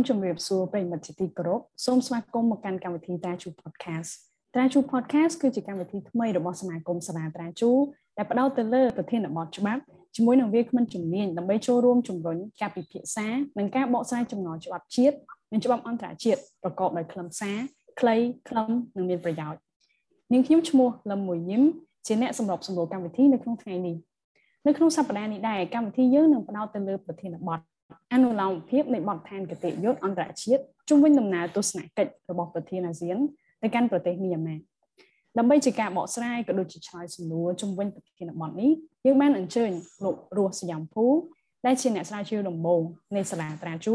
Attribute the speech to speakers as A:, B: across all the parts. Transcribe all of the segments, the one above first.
A: សូមជម្រាបសួរប្រិយមិត្តជាទីគោរពសូមស្វាគមន៍មកកាន់កម្មវិធីតាជូ Podcast តាជូ Podcast គឺជាកម្មវិធីថ្មីរបស់សមាគមសាលាតាជូដែលផ្ដោតទៅលើប្រធានបទច្បាប់ជាមួយនឹងវាគ្មិនជំនាញដើម្បីចូលរួមជំរុញការពិភាក្សានិងការបកស្រាយចំណងច្បាប់ជាតិនិងច្បាប់អន្តរជាតិប្រកបដោយខ្លឹមសារខ្លីខ្លឹមនិងមានប្រយោជន៍នាងខ្ញុំឈ្មោះលឹមមួយញឹមជាអ្នកសម្របសម្រួលកម្មវិធីនៅក្នុងថ្ងៃនេះនៅក្នុងសប្តាហ៍នេះដែរកម្មវិធីយើងនឹងផ្ដោតទៅលើប្រធានបទ អនុលោមភាពនៃបទដ្ឋានគតិយុត្តអន្តរជាតិជុំវិញដំណើរទស្សនកិច្ចរបស់ប្រធានអាស៊ានទៅកាន់ប្រទេសមីយ៉ាន់ម៉ាដើម្បីជាការបកស្រាយក៏ដូចជាឆ្លើយសំណួរជុំវិញប្រធានបទនេះយើងបានអញ្ជើញលោករស់សយ៉ាំភូដែលជាអ្នកស្រាវជ្រាវដំបូងនៃសាលាត្រាជូ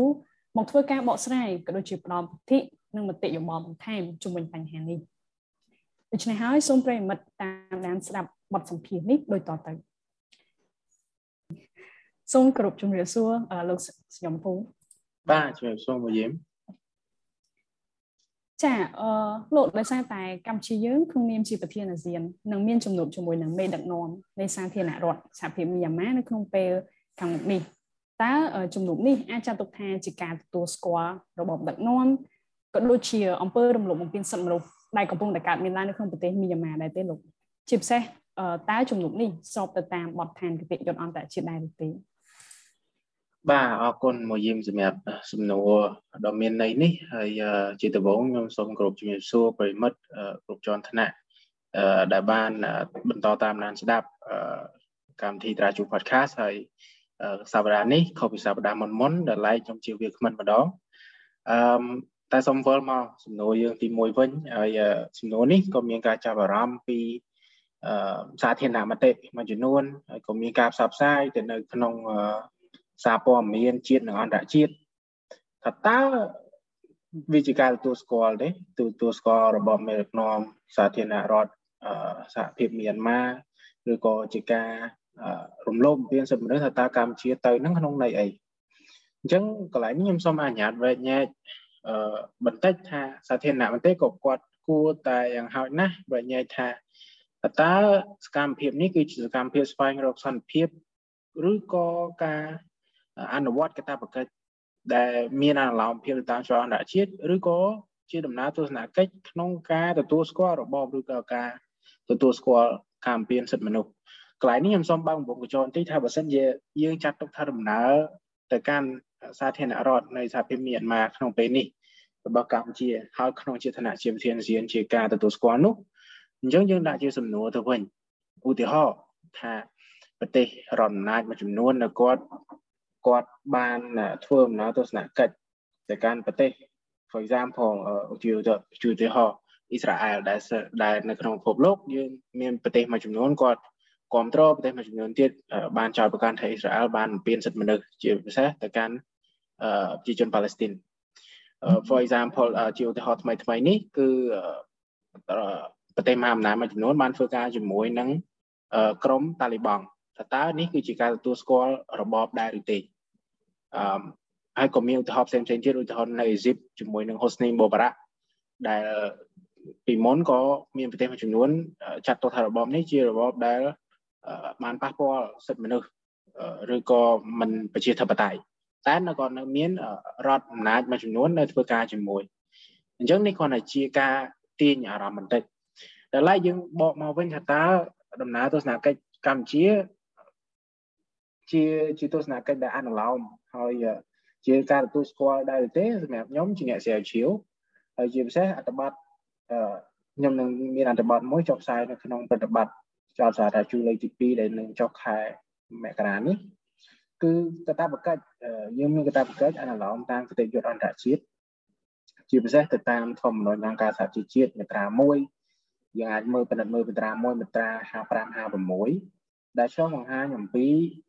A: មកធ្វើការបកស្រាយក៏ដូចជាផ្ដល់ពិធីនិងមតិយោបល់បន្ថែមជុំវិញបញ្ហានេះដូច្នេះហើយសូមប្រិយមិត្តតាមដានស្ដាប់បទសម្ភាសន៍នេះដូចតទៅ សូមគោរពជំរាបសួរលោកសខ្ញុំពូ
B: បាទជំរាបសួរមកយាម
A: ចាអឺលោកដោយសារតែកម្ពុជាយើងក្នុងនាមជាប្រធានអាស៊ាននឹងមានជំនួបជាមួយនឹងមេដឹកនាំនៃសាធារណរដ្ឋសហភាពមីយ៉ាន់ម៉ានៅក្នុងពេលខាងមុខនេះតើជំនួបនេះអាចចាត់ទុកថាជាការទទួលស្គាល់របបដឹកនាំក៏ដូចជាអង្គើរំលោភបំពានសិទ្ធិមនុស្សដែលកំពុងតែកើតមានឡើងនៅក្នុងប្រទេសមីយ៉ាន់ម៉ាដែរទេលោកជាពិសេសតើជំនួបនេះស្របទៅតាមបទដ្ឋានគតិយុត្តអន្តរជាតិដែរឬទេ
B: បាទអរគុណមកយាមសម្រាប់សំណួរដ៏មានន័យនេះហើយជាដំបូងខ្ញុំសូមគោរពជំរាបសួរប្រិមិត្តគ្រប់ជាន់ថ្នាក់ដែលបានបន្តតាមដានស្ដាប់កម្មវិធីត្រាជូ podcast ហើយសប្តាហ៍នេះខុសពីសប្តាហ៍មុនមុនដែលឡែកខ្ញុំជាវាគ្មិនម្ដងអឺតែសូមវិលមកសំណួរយើងទី1វិញហើយសំណួរនេះក៏មានការចាប់អារម្មណ៍ពីអឺសាធារណមតិមួយចំនួនហើយក៏មានការផ្សព្វផ្សាយទៅនៅក្នុង សារព័ត៌មានជាតិនិងអន្តរជាតិថាតើវាជាការទទួលស្គាល់ទេទទួលស្គាល់របបមេដឹកនាំសាធារណរដ្ឋសហភាពមីយ៉ាន់ម៉ាឬក៏ជាការរំលោភបំពានសិទ្ធិមនុស្សថាតើកម្ពុជាទៅនឹងក្នុងន័យអីអញ្ចឹងកន្លែងនេះខ្ញុំសូមអនុញ្ញាតវែកញែកអឺបន្តិចថាសាធារណមតិក៏គាត់គួរតែយ៉ាងហោចណាស់វែកញែកថាតើសកម្មភាពនេះគឺជាសកម្មភាពស្វែងរកសន្តិភាពឬក៏ការ អនុវត្តកាតព្វកិច្ចដែលមានអនុលោមភាពតាមច្បាប់អន្តរជាតិឬក៏ជាដំណើរទស្សនកិច្ចក្នុងការទទួលស្គាល់របបឬក៏ការទទួលស្គាល់ការអំពានសិទ្ធិមនុស្សកន្លែងនេះខ្ញុំសូមបើកបំពង់កញ្ចក់បន្តិចថាបើសិនជាយើងចាត់ទុកថាដំណើរទៅកាន់សាធារណរដ្ឋនៃសហភាពមីយ៉ាន់ម៉ាក្នុងពេលនេះរបស់កម្ពុជាហើយក្នុងជាឋានៈជាប្រធានអាស៊ានជាការទទួលស្គាល់នោះអញ្ចឹងយើងដាក់ជាសំណួរទៅវិញឧទាហរណ៍ថាប្រទេសរដ្ឋអំណាចមួយចំនួននៅគាត់ គាត់បានធ្វើដំណើរទស្សនកិច្ចទៅកាន់ប្រទេស for example ឧទាហរណ៍ឧទាហរណ៍អ៊ីស្រាអែលដែលដែលនៅក្នុងពិភពលោកយើងមានប្រទេសមួយចំនួនគាត់គ្រប់គ្រងប្រទេសមួយចំនួនទៀតបានចោទប្រកាន់ថាអ៊ីស្រាអែលបានបំពានសិទ្ធិមនុស្សជាពិសេសទៅកាន់ប្រជាជនប៉ាឡេស្ទីន for example ជាឧទាហរណ៍ថ្មីថ្មីនេះគឺប្រទេសមហាអំណាចមួយចំនួនបានធ្វើការជាមួយនឹងក្រមតាលីបង់ថាតើនេះគឺជាការទទួលស្គាល់របបដែរឬទេ អឺហើយក៏មានឧទាហរណ៍ផ្សេងផ្សេងទៀតឧទាហរណ៍នៅអេស៊ីបជាមួយនឹង Hosni Mubarak ដែលពីមុនក៏មានប្រទេសមួយចំនួនចាត់ទុកថារបបនេះជារបបដែលបានប៉ះពាល់សិទ្ធិមនុស្សឬក៏មិនប្រជាធិបតេយ្យតែនៅក៏នៅមានរដ្ឋអំណាចមួយចំនួននៅធ្វើការជាមួយអញ្ចឹងនេះគ្រាន់តែជាការទាញអារម្មណ៍បន្តិចតែឡែកយើងបកមកវិញថាតើដំណើរទស្សនកិច្ចកម្ពុជាជាជាទស្សនកិច្ចដែលអនុលោម ហើយជាការទទួលស្គាល់ដែរទេសម្រាប់ខ្ញុំជាអ្នកស្រាវជ្រាវហើយជាពិសេសអត្ថបទខ្ញុំនឹងមានអត្ថបទមួយចុះផ្សាយនៅក្នុងប្រតិបត្តិចោលសារជូលេខទី2ដែលនឹងចុះខែមករានេះគឺកតាបកិច្ចយើងមានកតាបកិច្ចអនុលោមតាមគតិយុត្តអន្តរជាតិជាពិសេសទៅតាមធម្មនុញ្ញអង្គការសហជីវជាតិមាត្រា1យើងអាចមើលពិនិត្យមើលមាត្រា1មាត្រា55 56 ដែលឆ្លុះបង្ហាញអំពី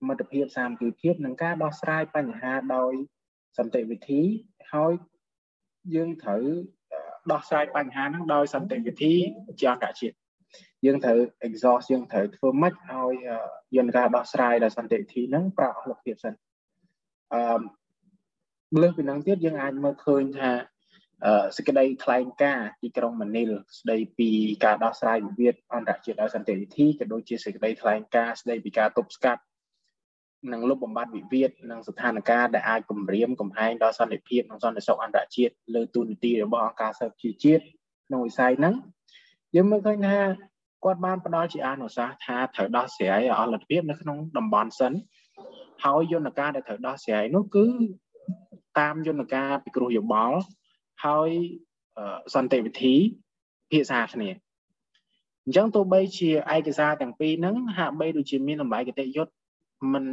B: មិត្តភាពសាមគ្គីភាពនិងការដោះស្រាយបញ្ហាដោយសន្តិវិធីហើយយើងត្រូវដោះស្រាយបញ្ហាហ្នឹងដោយសន្តិវិធីជាអន្តរជាតិយើងត្រូវ exhaust យើងត្រូវធ្វើម៉េចឲ្យយន្តការដោះស្រាយដោយសន្តិវិធីហ្នឹងប្រអស់លទ្ធភាពសិនអឺលើសពីហ្នឹងទៀតយើងអាចមើលឃើញថា សេចក្តីថ្លែងការណ៍ទីក្រុងម៉ានីលស្តីពីការដោះស្រាយវិវាទអន្តរជាតិដោយសន្តិវិធីក៏ដូចជាសេចក្តីថ្លែងការណ៍ស្តីពីការទប់ស្កាត់នឹងលុបបំបាត់វិវាទនិងស្ថានភាពដែលអាចគំរាមកំហែងដល់សន្តិភាពនិងសន្តិសុខអន្តរជាតិលើទូនីតិរបស់អង្គការសហជីវជាតិក្នុងវិស័យហ្នឹងយើងមើលឃើញថាគាត់បានផ្ដល់ជាអនុសាសន៍ថាត្រូវដោះស្រាយអស់លទ្ធភាពនៅក្នុងតំបន់សិនហើយយន្តការដែលត្រូវដោះស្រាយនោះគឺតាមយន្តការពិគ្រោះយោបល់ ហើយសន្តិវិធីភាសាគ្នាអញ្ចឹងទោះបីជាឯកសារទាំងពីរហ្នឹងហាក់បីដូចជាមានតម្លៃគតិយុត្តมัน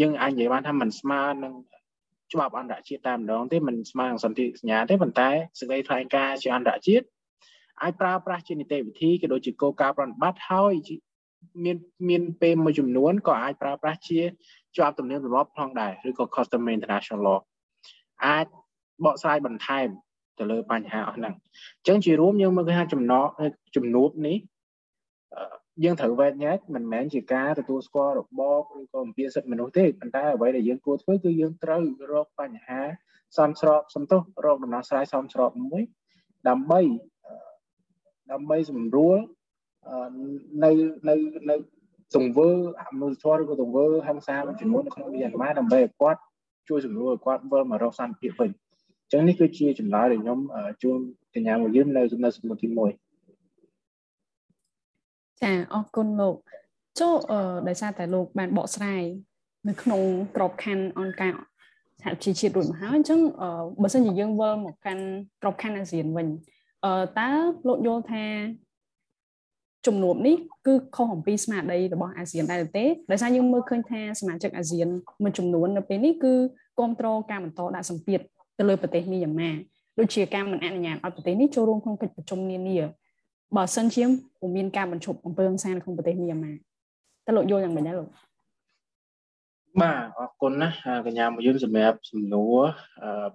B: យើងអាចនិយាយបានថាมันស្មើនឹងច្បាប់អន្តរជាតិតែម្ដងទេมันស្មើនឹងសន្ធិសញ្ញាទេប៉ុន្តែសេចក្តីថ្លែងការណ៍ជាអន្តរជាតិអាចប្រើប្រាស់ជានីតិវិធីក៏ដូចជាគោលការណ៍ប្រតិបត្តិហើយមានមានពេលមួយចំនួនក៏អាចប្រើប្រាស់ជាជាប់ទំនៀមទម្លាប់ផងដែរឬក៏ custom international law អាចបកស្រាយបន្ថែម ទៅលើបញ្ហាអស់ហ្នឹងអញ្ចឹងជារួមយើងមើលឃើញថាចំណកជំនួបនេះយើងត្រូវវែកញែកមិនមែនជាការទទួលស្គាល់របបឬក៏អំពាវសិទ្ធិមនុស្សទេប៉ុន្តែអ្វីដែលយើងគួរធ្វើគឺយើងត្រូវរកបញ្ហាសំស្របសំទោសរកដំណោះស្រាយសំស្របមួយដើម្បីដើម្បីសម្រួលនៅនៅនៅទង្វើអមនុស្សធម៌ឬក៏ទង្វើហិង្សាមួយចំនួននៅក្នុងមីយ៉ាន់ម៉ាដើម្បីឲ្យគាត់ជួយសម្រួលឲ្យគាត់វិលមករកសន្តិភាពវិញអញ្ចឹងនេះគឺជាចម្លើយដែលខ្ញុំជូនកញ្ញាមួយយើងនៅនៅសំណួរទី1
A: ចាអរគុណលោកចូលដោយសារតែលោកបានបកស្រាយនៅក្នុងក្របខ័ណ្ឌអង្គការសហជីវជាតិរួចមកហើយអញ្ចឹងបើសិនជាយើងវិលមកកាន់ក្របខ័ណ្ឌអាស៊ានវិញអឺតើលោកយល់ថាជំនួបនេះគឺខុសអំពីស្មារតីរបស់អាស៊ានដែរទេដោយសារយើងមើលឃើញថាសមាជិកអាស៊ានមួយចំនួននៅពេលនេះគឺគ្រប់គ្រងការបន្តដាក់សម្ពាធ ទៅលើប្រទេសមីយ៉ាន់ម៉ាដូចជាការមិនអនុញ្ញាតឲ្យប្រទេសនេះចូលរួមក្នុងកិច្ចប្រជុំនានាបើសិនជាពុំមានការបញ្ឈប់អំពើហិង្សានៅក្នុងប្រទេសមីយ៉ាន់ម៉ាតើលោកយល់យ៉ាងម៉េចដែរលោក
B: បាទអរគុណណាកញ្ញាមកយើងសម្រាប់សំណួរ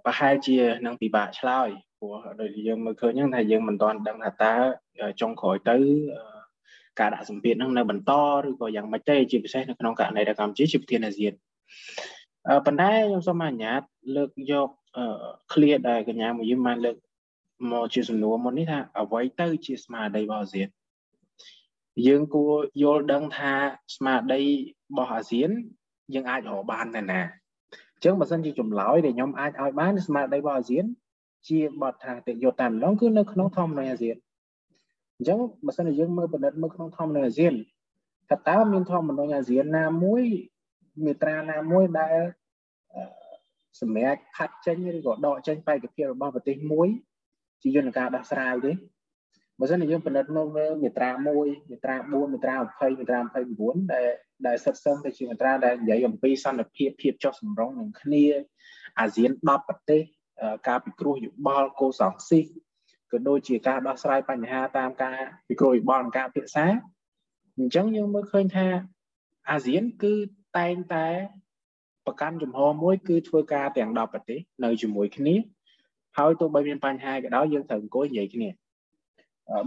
B: ប្រហែលជានឹងពិបាកឆ្លើយព្រោះដូចយើងមើលឃើញហ្នឹងថាយើងមិនទាន់ដឹងថាតើចុងក្រោយទៅការដាក់សម្ពាធហ្នឹងនៅបន្តឬក៏យ៉ាងម៉េចទេជាពិសេសនៅក្នុងករណីដែលកម្ពុជាជាប្រធានអាស៊ានប៉ុន្តែខ្ញុំសូមអនុញ្ញាតលើកយក clear ដែលកញ្ញាមកយើងបានលើកមកជាសំណួរមុននេះថាអ្វីទៅជាស្មារតីរបស់អាស៊ានយើងគួរយល់ដឹងថាស្មារតីរបស់អាស៊ានយើងអាចរកបានតែណាអញ្ចឹងបើសិនជាចម្លើយដែលខ្ញុំអាចឲ្យបានស្មារតីរបស់អាស៊ានជាបទថាតិយោតាមម្ដងគឺនៅក្នុងធម្មនុញ្ញអាស៊ានអញ្ចឹងបើសិនជាយើងមើលពិនិត្យមើលក្នុងធម្មនុញ្ញអាស៊ានថាតើមានធម្មនុញ្ញអាស៊ានណាមួយមាត្រាណាមួយដែល សម្រាប់ខាត់ចេញឬក៏ដកចេញបេក្ខភាពរបស់ប្រទេសមួយជាយន្តការដោះស្រាយទេបើមិនយើងពិនិត្យមកមើលមាត្រា1មាត្រា4មាត្រា20មាត្រា29ដែលដែលសិតសឹងទៅជាមាត្រាដែលនិយាយអំពីសន្តិភាពភាពចុះសម្រុងនឹងគ្នាអាស៊ាន10ប្រទេសការពិគ្រោះយោបល់កោសង្ស៊ីក៏ដូចជាការដោះស្រាយបញ្ហាតាមការពិគ្រោះយោបល់និងការពិសាអញ្ចឹងយើងមើលឃើញថាអាស៊ានគឺតែងតែ ប្រកាន់ជំហរមួយគឺធ្វើការទាំង10ប្រទេសនៅជាមួយគ្នាហើយទោះបីមានបញ្ហាក៏ដោយយើងត្រូវអង្គុយនិយាយគ្នា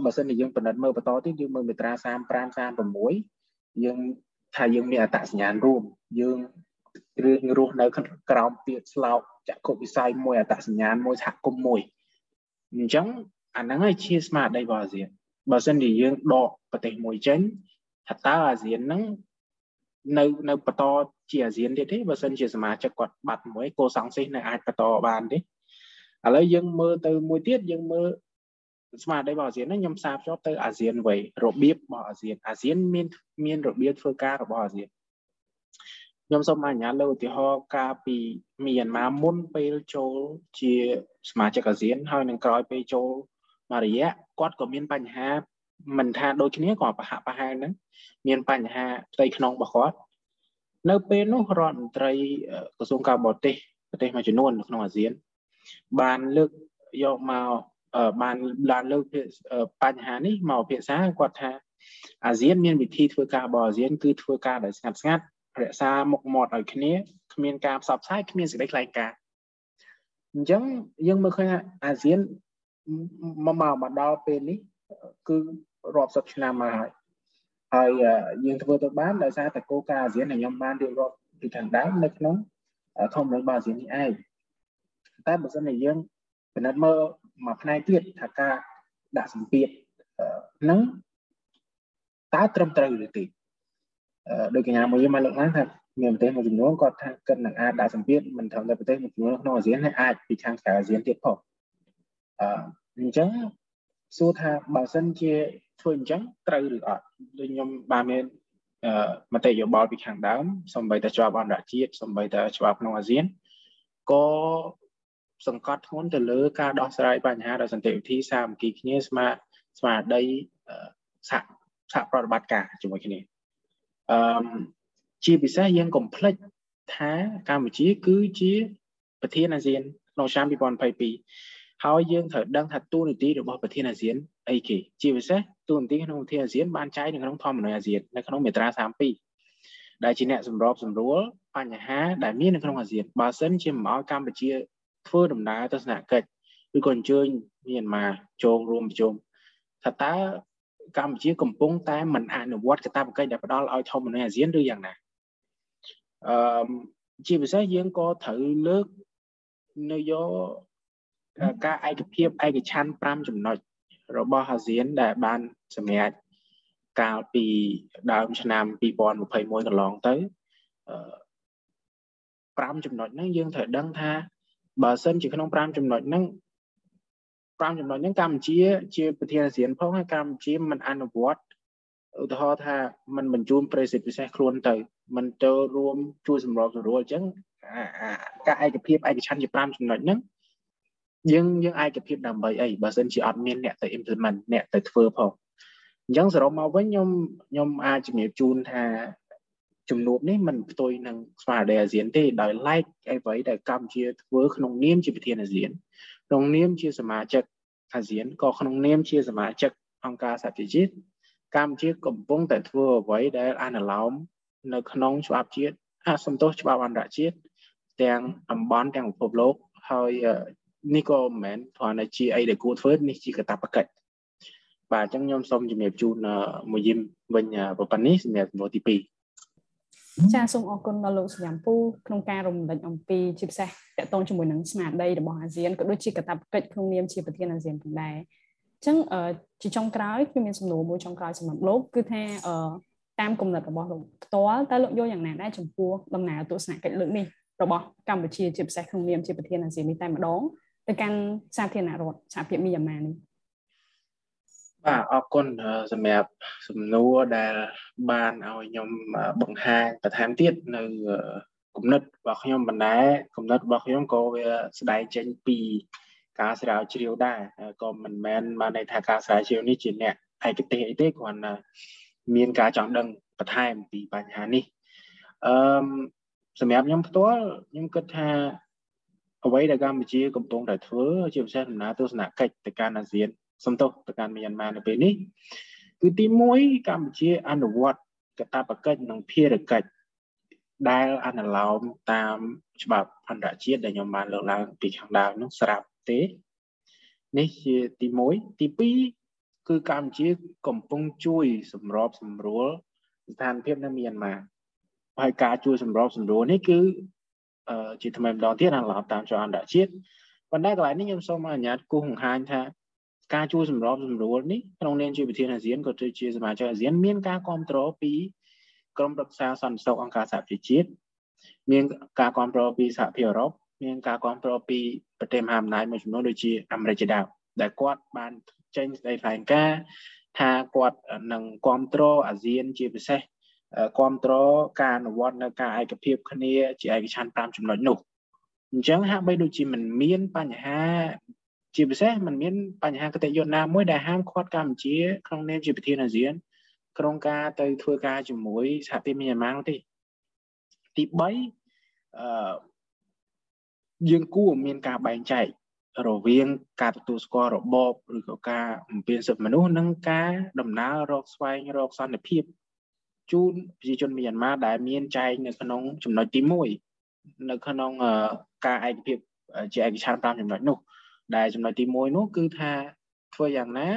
B: បើសិនជាយើងពិនិត្យមើលបន្តទៀតយើងមើលមាត្រា35 36យើងថាយើងមានអត្តសញ្ញាណរួមយើងរឿងរស់នៅក្រោមពាក្យស្លោកចក្ខុវិស័យមួយអត្តសញ្ញាណមួយសហគមន៍មួយអញ្ចឹងអាហ្នឹងឯងជាស្មារតីរបស់អាស៊ានបើសិនជាយើងដកប្រទេសមួយចេញថាតើអាស៊ានហ្នឹង នៅនៅបន្តជាអាស៊ានទៀតទេបើសិនជាសមាជិកគាត់បាត់មួយគោសង្ស៊ីសនៅអាចបន្តបានទេឥឡូវយើងមើលទៅមួយទៀតយើងមើលស្មារតីរបស់អាស៊ានហ្នឹងខ្ញុំផ្សារភ្ជាប់ទៅអាស៊ានវិញរបៀបរបស់អាស៊ានអាស៊ានមានមានរបៀបធ្វើការរបស់អាស៊ានខ្ញុំសូមអនុញ្ញាតលើឧទាហរណ៍ការពីមីយ៉ាន់ម៉ាមុនពេលចូលជាសមាជិកអាស៊ានហើយនឹងក្រោយពេលចូលមករយៈគាត់ក៏មានបញ្ហា មិនថាដូចគ្នាក៏ប្រហាក់ប្រហែលហ្នឹងមានបញ្ហាផ្ទៃក្នុងរបស់គាត់នៅពេលនោះរដ្ឋមន្ត្រីក្រសួងការបរទេសប្រទេសមួយចំនួននៅក្នុងអាស៊ាន បានលើកយកមកបានបានលើកបញ្ហានេះមកពិភាក្សាគាត់ថាអាស៊ានមានវិធីធ្វើការរបស់អាស៊ានគឺធ្វើការដោយស្ងាត់ស្ងាត់រក្សាមុខមាត់ឲ្យគ្នាគ្មានការផ្សព្វផ្សាយគ្មានសេចក្តីថ្លែងការណ៍អញ្ចឹងយើងមើលឃើញថាអាស៊ានមកមកមកដល់ពេលនេះគឺ រាប់សិបឆ្នាំមកហើយហើយយើងធ្វើទៅបានដោយសារតែគោលការណ៍អាស៊ានដែលខ្ញុំបានរៀបរាប់ពីខាងដើមនៅក្នុងធម្មពលអាស៊ាននេះឯងតែបើសិនជាយើងពិនិត្យមើលមួយផ្នែកទៀតថាការដាក់សម្ពាធហ្នឹងតើត្រឹមត្រូវឬទេដោយកញ្ញាមួយយើងមកលើកឡើងថាមានប្រទេសមួយចំនួនគាត់ថាគិតនឹងអាចដាក់សម្ពាធមិនត្រឹមតែប្រទេសមួយចំនួនក្នុងអាស៊ានហើយអាចពីខាងក្រៅអាស៊ានទៀតផងអឺអញ្ចឹង សួរថាបើសិនជាធ្វើអញ្ចឹងត្រូវឬអត់ដូចខ្ញុំបានមានអឺមតិយោបល់ពីខាងដើមសំបីតែច្បាប់អន្តរជាតិសំបីតែច្បាប់ក្នុងអាស៊ានក៏សង្កត់ធ្ងន់ទៅលើការដោះស្រាយបញ្ហាដោយសន្តិវិធីសាមគ្គីគ្នាស្មាស្មារតីសហសហប្រតិបត្តិការជាមួយគ្នាអឺជាពិសេសយើងកុំភ្លេចថាកម្ពុជាគឺជាប្រធានអាស៊ានក្នុងឆ្នាំ2022 ហើយយើងត្រូវដឹងថាទូនីតិរបស់ប្រធានអាស៊ានអីគេជាពិសេសទូនីតិក្នុងប្រធានអាស៊ានបានចែងនៅក្នុងធម្មនុញ្ញអាស៊ាននៅក្នុងមាត្រា32ដែលជាអ្នកសម្របសម្រួលបញ្ហាដែលមាននៅក្នុងអាស៊ានបើសិនជាមិនឲ្យកម្ពុជាធ្វើដំណើរទស្សនកិច្ចឬក៏អញ្ជើញមានមកចូលរួមប្រជុំថាតើកម្ពុជាកំពុងតែមិនអនុវត្តកាតព្វកិច្ចដែលផ្ដល់ឲ្យធម្មនុញ្ញអាស៊ានឬយ៉ាងណាអឺជាពិសេសយើងក៏ត្រូវលើកនៅយក ការឯកភាពឯកច្ឆ័ន្ទ5ចំណុចរបស់អាស៊ានដែលបានសម្រេចកាលពីដើមឆ្នាំ2021កន្លងទៅអឺ5ចំណុចហ្នឹងយើងត្រូវដឹងថាបើសិនជាក្នុង5ចំណុចហ្នឹង5ចំណុចហ្នឹងកម្ពុជាជាប្រធានអាស៊ានផងហើយកម្ពុជាមិនអនុវត្តឧទាហរណ៍ថាมันបញ្ជូនប្រេសិតពិសេសខ្លួនទៅมันទៅរួមជួយសម្របសម្រួលអញ្ចឹងការឯកភាពឯកច្ឆន្ទជា5ចំណុចហ្នឹង យើងយើងឯកភាពដើម្បីអីបើសិនជាអត់មានអ្នកទៅ implement អ្នកទៅធ្វើផងអញ្ចឹងសរុបមកវិញខ្ញុំខ្ញុំអាចជំរាបជូនថាជំនួបនេះมันផ្ទុយនឹងស្មារតីអាស៊ានទេដោយឡែកអ្វីដែលកម្ពុជាធ្វើក្នុងនាមជាប្រធានអាស៊ានក្នុងនាមជាសមាជិកអាស៊ានក៏ក្នុងនាមជាសមាជិកអង្គការសហប្រជាជាតិកម្ពុជាកំពុងតែធ្វើអ្វីដែលអនុលោមនៅក្នុងច្បាប់ជាតិអាសំទោសច្បាប់អន្តរជាតិទាំងតំបន់ទាំងពិភពលោកហើយ នេះក៏មិនមែនគ្រាន់តែជាអីដែលគួរធ្វើនេះជាកាតព្វកិច្ចបាទអញ្ចឹងខ្ញុំសូមជំរាបជូនមួយយឹមវិញប៉ុណ្នេះសម្រាប់សំណួរទី
A: 2ចាសូមអរគុណដល់លោកសញ្ញាមពូក្នុងការរំលឹកអំពីជាពិសេសតកតងជាមួយនឹងស្មារតីរបស់អាស៊ានក៏ដូចជាកាតព្វកិច្ចក្នុងនាមជាប្រធានអាស៊ានផងដែរអញ្ចឹងជាចុងក្រោយខ្ញុំមានសំណួរមួយចុងក្រោយសម្រាប់លោកគឺថាតាមគំនិតរបស់លោកផ្ទាល់តើលោកយល់យ៉ាងណាដែរចំពោះដំណើរទស្សនកិច្ចលើកនេះរបស់កម្ពុជាជាពិសេសក្នុងនាមជាប្រធានអាស៊ាននេះតែម្ដង ទៅកាន់សាធារណរដ្ឋសហភាពមីយ៉ាន់ម៉ានេះ
B: បាទអរគុណសម្រាប់សំណួរដែលបានឲ្យខ្ញុំបង្ហាញបន្ថែមទៀតនៅគំនិតរបស់ខ្ញុំបណ្ដែគំនិតរបស់ខ្ញុំក៏វាស្ដែងចេញពីការស្រាវជ្រាវដែរក៏មិនមែនបានន័យថាការស្រាវជ្រាវនេះជាអ្នកឯកទេសអីទេគ្រាន់តែមានការចង់ដឹងបន្ថែមពីបញ្ហានេះអឺសម្រាប់ខ្ញុំផ្ទាល់ខ្ញុំគិតថា អ្វីដែលកម្ពុជាកំពុងតែធ្វើជាពិសេសដំណើរទស្សនកិច្ចទៅកាន់អាស៊ានសំទោសទៅកាន់មីយ៉ាន់ម៉ានៅពេលនេះគឺទី1កម្ពុជាអនុវត្តកាតព្វកិច្ចនិងភារកិច្ចដែលអនុលោមតាមច្បាប់អន្តរជាតិដែលខ្ញុំបានលើកឡើងពីខាងដើមនោះស្រាប់ទេនេះជាទី1ទី2គឺកម្ពុជាកំពុងជួយសម្របសម្រួលស្ថានភាពនៅមីយ៉ាន់ម៉ាហើយការជួយសម្របសម្រួលនេះគឺ ជាថ្មីម្ដងទៀតអនុលោមតាមច្បាប់អន្តរជាតិប៉ុន្តែកន្លែងនេះខ្ញុំសូមអនុញ្ញាតគូសបង្ហាញថាការជួយសម្របសម្រួលនេះក្នុងនាមជាប្រធានអាស៊ានក៏ដូចជាសមាជិកអាស៊ានមានការគ្រប់គ្រងពីក្រមរក្សាសន្តិសុខអង្គការសហប្រជាជាតិមានការគ្រប់គ្រងពីសហភាពអឺរ៉ុបមានការគ្រប់គ្រងពីប្រទេសមហាអំណាចមួយចំនួនដូចជាអាមេរិកជាដើមដែលគាត់បានចេញស្ដីថ្លែងការណ៍ថាគាត់នឹងគ្រប់គ្រងអាស៊ានជាពិសេស គ្រប់គ្រងការអនុវត្តនៅការឯកភាពគ្នាជាឯកច្ឆន្ទ5ចំណុចនោះអញ្ចឹងហាក់បីដូចជាមិនមានបញ្ហាជាពិសេសมันមានបញ្ហាគតិយុត្តណាមួយដែលហាមឃាត់កម្ពុជាក្នុងនាមជាប្រធានអាស៊ានក្នុងការទៅធ្វើការជាមួយសហភាពមីយ៉ាន់ម៉ានោះទេទី3អឺយើងគួរមានការបែងចែករវាងការទទួលស្គាល់របបឬក៏ការបំពេញសិទ្ធិមនុស្សនិងការដំណើររកស្វែងរកសន្តិភាព ជូនប្រជាជនមីយ៉ាន់ម៉ាដែលមានចែងនៅក្នុងចំណុចទី1នៅក្នុងការឯកភាពជាឯកច្ឆន្ទ5ចំណុចនោះដែលចំណុចទី1នោះគឺថាធ្វើយ៉ាងណា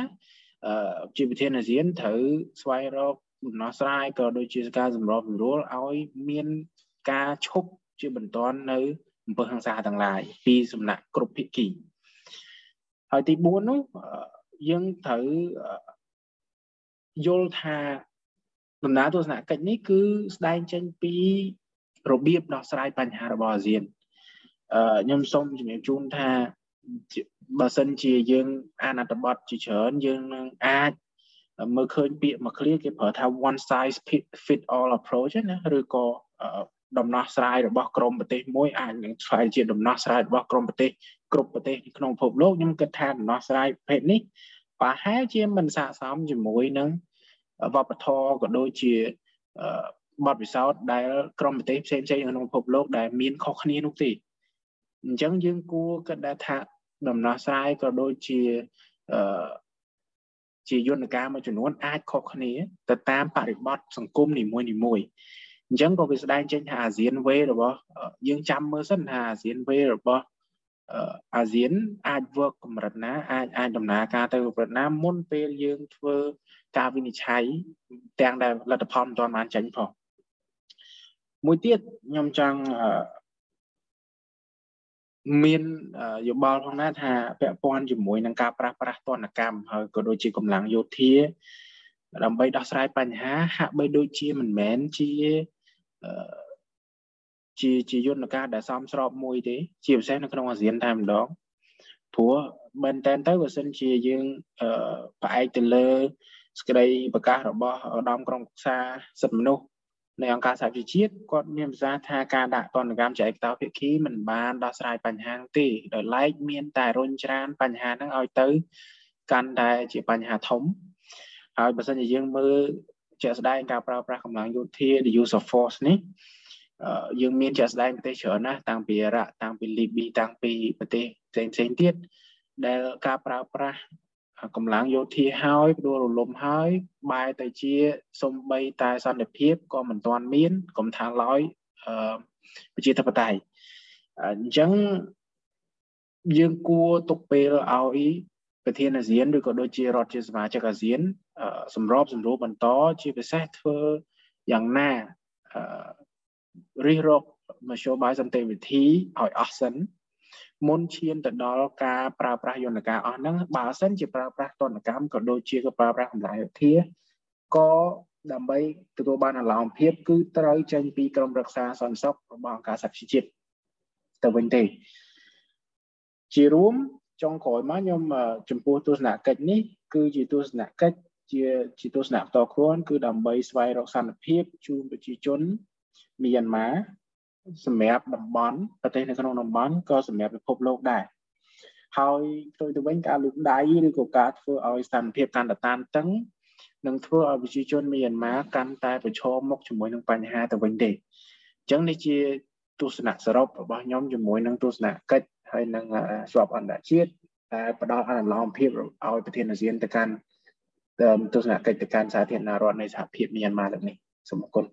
B: អឺជាប្រធានអាស៊ានត្រូវស្វែងរកដំណោះស្រាយក៏ដូចជាការសម្របសម្រួលឲ្យមានការឈប់ជាបន្តនៅអំពើហិង្សាទាំងឡាយពីសំណាក់គ្រប់ភាគីហើយទី4នោះយើងត្រូវយល់ថា ដំណើរទស្សនកិច្ចនេះគឺស្ដែងចេញពីរបៀបដោះស្រាយបញ្ហារបស់អាស៊ានអឺខ្ញុំសូមជំរាបជូនថាបើសិនជាយើងអានអត្ថបទជាច្រើនយើងនឹងអាចមើលឃើញពាក្យមួយឃ្លាគេប្រើថា one size fit all approach ណាឬក៏ដំណោះស្រាយរបស់ក្រមប្រទេសមួយអាចនឹងឆ្លើយជាដំណោះស្រាយរបស់ក្រមប្រទេសគ្រប់ប្រទេសក្នុងពិភពលោកខ្ញុំគិតថាដំណោះស្រាយប្រភេទនេះប្រហែលជាមិនស័ក្តិសមជាមួយនឹង វប្បធម៌ក៏ដូចជាបទពិសោធន៍ដែលក្រមប្រទេសផ្សេងៗក្នុងពិភពលោកដែលមានខុសគ្នានោះទេអញ្ចឹងយើងគួរគិតដែរថាដំណោះស្រាយក៏ដូចជាអឺជាយន្តការមួយចំនួនអាចខុសគ្នាទៅតាមបរិបទសង្គមនីមួយនីមួយអញ្ចឹងក៏វាស្ដែងចេញថាអាស៊ានវេរបស់យើងចាំមើលសិនថាអាស៊ានវេរបស់អាស៊ានអាច work កម្រិតណាអាចអាចដំណើរការទៅកម្រិតណាមុនពេលយើងធ្វើ ការវិនិច្ឆ័យទាំងដែលលទ្ធផលមិនទាន់បានចេញផងមួយទៀតខ្ញុំចង់មានយោបល់ផងណាថាពាក់ព័ន្ធជាមួយនឹងការប្រាស់ប្រាស់ទណ្ឌកម្មហើយក៏ដូចជាកម្លាំងយោធាដើម្បីដោះស្រាយបញ្ហាហាក់បីដូចជាមិនមែនជាជាជាយន្តការដែលសមស្របមួយទេ ជាពិសេសនៅក្នុងអាស៊ានតែម្ដងព្រោះមែនតើទៅបើសិនជាយើងផ្អែកទៅលើ សក្តីប្រកាសរបស់ឧត្តមក្រុមប្រឹក្សាសិទ្ធិមនុស្សនៃអង្គការសហជីវជាតិគាត់មានប្រសាសន៍ថាការដាក់ទណ្ឌកម្មចែកតោភាគីមិនបានដោះស្រាយបញ្ហានោះទេដោយឡែកមានតែរុញច្រានបញ្ហាហ្នឹងឲ្យទៅកាន់តែជាបញ្ហាធំហើយបើសិនជាយើងមើលជាក់ស្ដែងការប្រើប្រាស់កម្លាំងយោធា the use of force នេះយើងមានជាក់ស្ដែងប្រទេសច្រើនណាស់តាំងពីអ៊ីរ៉ាក់តាំងពីលីប៊ីតាំងពីប្រទេសផ្សេងផ្សេងទៀតដែលការប្រើប្រាស់ កម្លាំងយោធាហើយផ្ដួលរលំហើយបែរទៅជាសំបីតែសន្តិភាពក៏មិនទាន់មានកុំថាឡើយអឺប្រជាធិបតេយ្យអញ្ចឹងយើងគួរទុកពេលឲ្យប្រធានអាស៊ានឬក៏ដូចជារដ្ឋជាសមាជិកអាស៊ានសម្របសម្រួលបន្តជាពិសេសធ្វើយ៉ាងណារិះរកមធ្យោបាយសន្តិវិធីឲ្យអស់សិន មុនឈានទៅដល់ការប្រើប្រាស់យន្តការអស់ហ្នឹងបើសិនជាប្រើប្រាស់ទណ្ឌកម្មក៏ដូចជាក៏ប្រើប្រាស់កម្លាំងយោធាក៏ដើម្បីទទួលបានអាឡោមភាពគឺត្រូវចេញពីក្រមរក្សាសន្តិសុខរបស់អង្គការសហជីវជាតិទៅវិញទេជារួមចុងក្រោយមកខ្ញុំចំពោះទស្សនកិច្ចនេះគឺជាទស្សនកិច្ចជាជាទស្សនៈផ្ទាល់ខ្លួនគឺដើម្បីស្វែងរកសន្តិភាពជូនប្រជាជនមីយ៉ាន់ម៉ា សម្រាប់តំបន់ប្រទេសនៅក្នុងតំបន់ក៏សម្រាប់ពិភពលោកដែរហើយផ្ទុយទៅវិញការលូកដៃឬក៏ការធ្វើឲ្យស្ថានភាពកាន់តែតានតឹងនឹងធ្វើឲ្យប្រជាជនមីយ៉ាន់ម៉ាកាន់តែប្រឈមមុខជាមួយនឹងបញ្ហាទៅវិញទេអញ្ចឹងនេះជាទស្សនៈសរុបរបស់ខ្ញុំជាមួយនឹងទស្សនកិច្ចហើយនឹងស្របអន្តរជាតិតែផ្ដល់អនុលោមភាពឲ្យប្រធានអាស៊ានទៅកាន់ទស្សនកិច្ចទៅកាន់សាធារណរដ្ឋនៃសហភាពមីយ៉ាន់ម៉ាលើកនេះសូមអរគុណ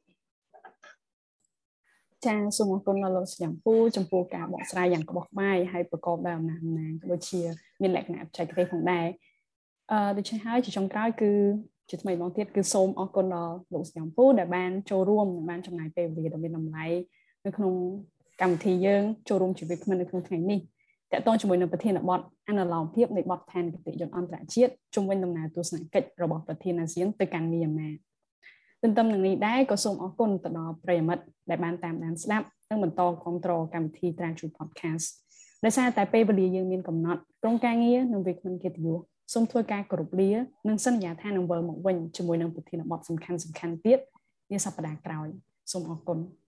A: ចាសូមអរគុណដល់លោកសញ្ញាពូចំពោះការបកស្រាយយ៉ាងក្បោះក្បាយហើយប្រកបដោយអំណាចអំណាងក៏ដូចជាមានលក្ខណៈបច្ចេកទេសផងដែរអឺដូច្នេះហើយជាចុងក្រោយគឺជាថ្មីម្ដងទៀតគឺសូមអរគុណដល់លោកសញ្ញាពូដែលបានចូលរួមនិងបានចំណាយពេលវេលាដ៏មានតម្លៃនៅក្នុងកម្មវិធីយើងចូលរួមជីវិតគ្មិននៅក្នុងថ្ងៃនេះតកតងជាមួយនឹងប្រធានបទអនុលោមភាពនៃបទឋានគតិយន្តអន្តរជាតិជំវិញដំណើរទស្សនកិច្ចរបស់ប្រធានអាស៊ានទៅកាន់មីយ៉ាន់ម៉ា ទន្ទឹមនឹងនេះដែរក៏សូមអរគុណទៅដល់ប្រិយមិត្តដែលបានតាមដានស្ដាប់និងបន្តគ្រប់គ្រងកម្មវិធី Tranchu Podcast ដោយសារតែពេលវេលាយើងមានកំណត់ក្រុមការងារនិងវិក្កាមកិត្តិយសសូមធ្វើការគោរពលានិងសន្យាថានឹងវិលមកវិញជាមួយនឹងប្រធានបទសំខាន់ៗទៀតនាសប្តាហ៍ក្រោយសូមអរគុណ thank you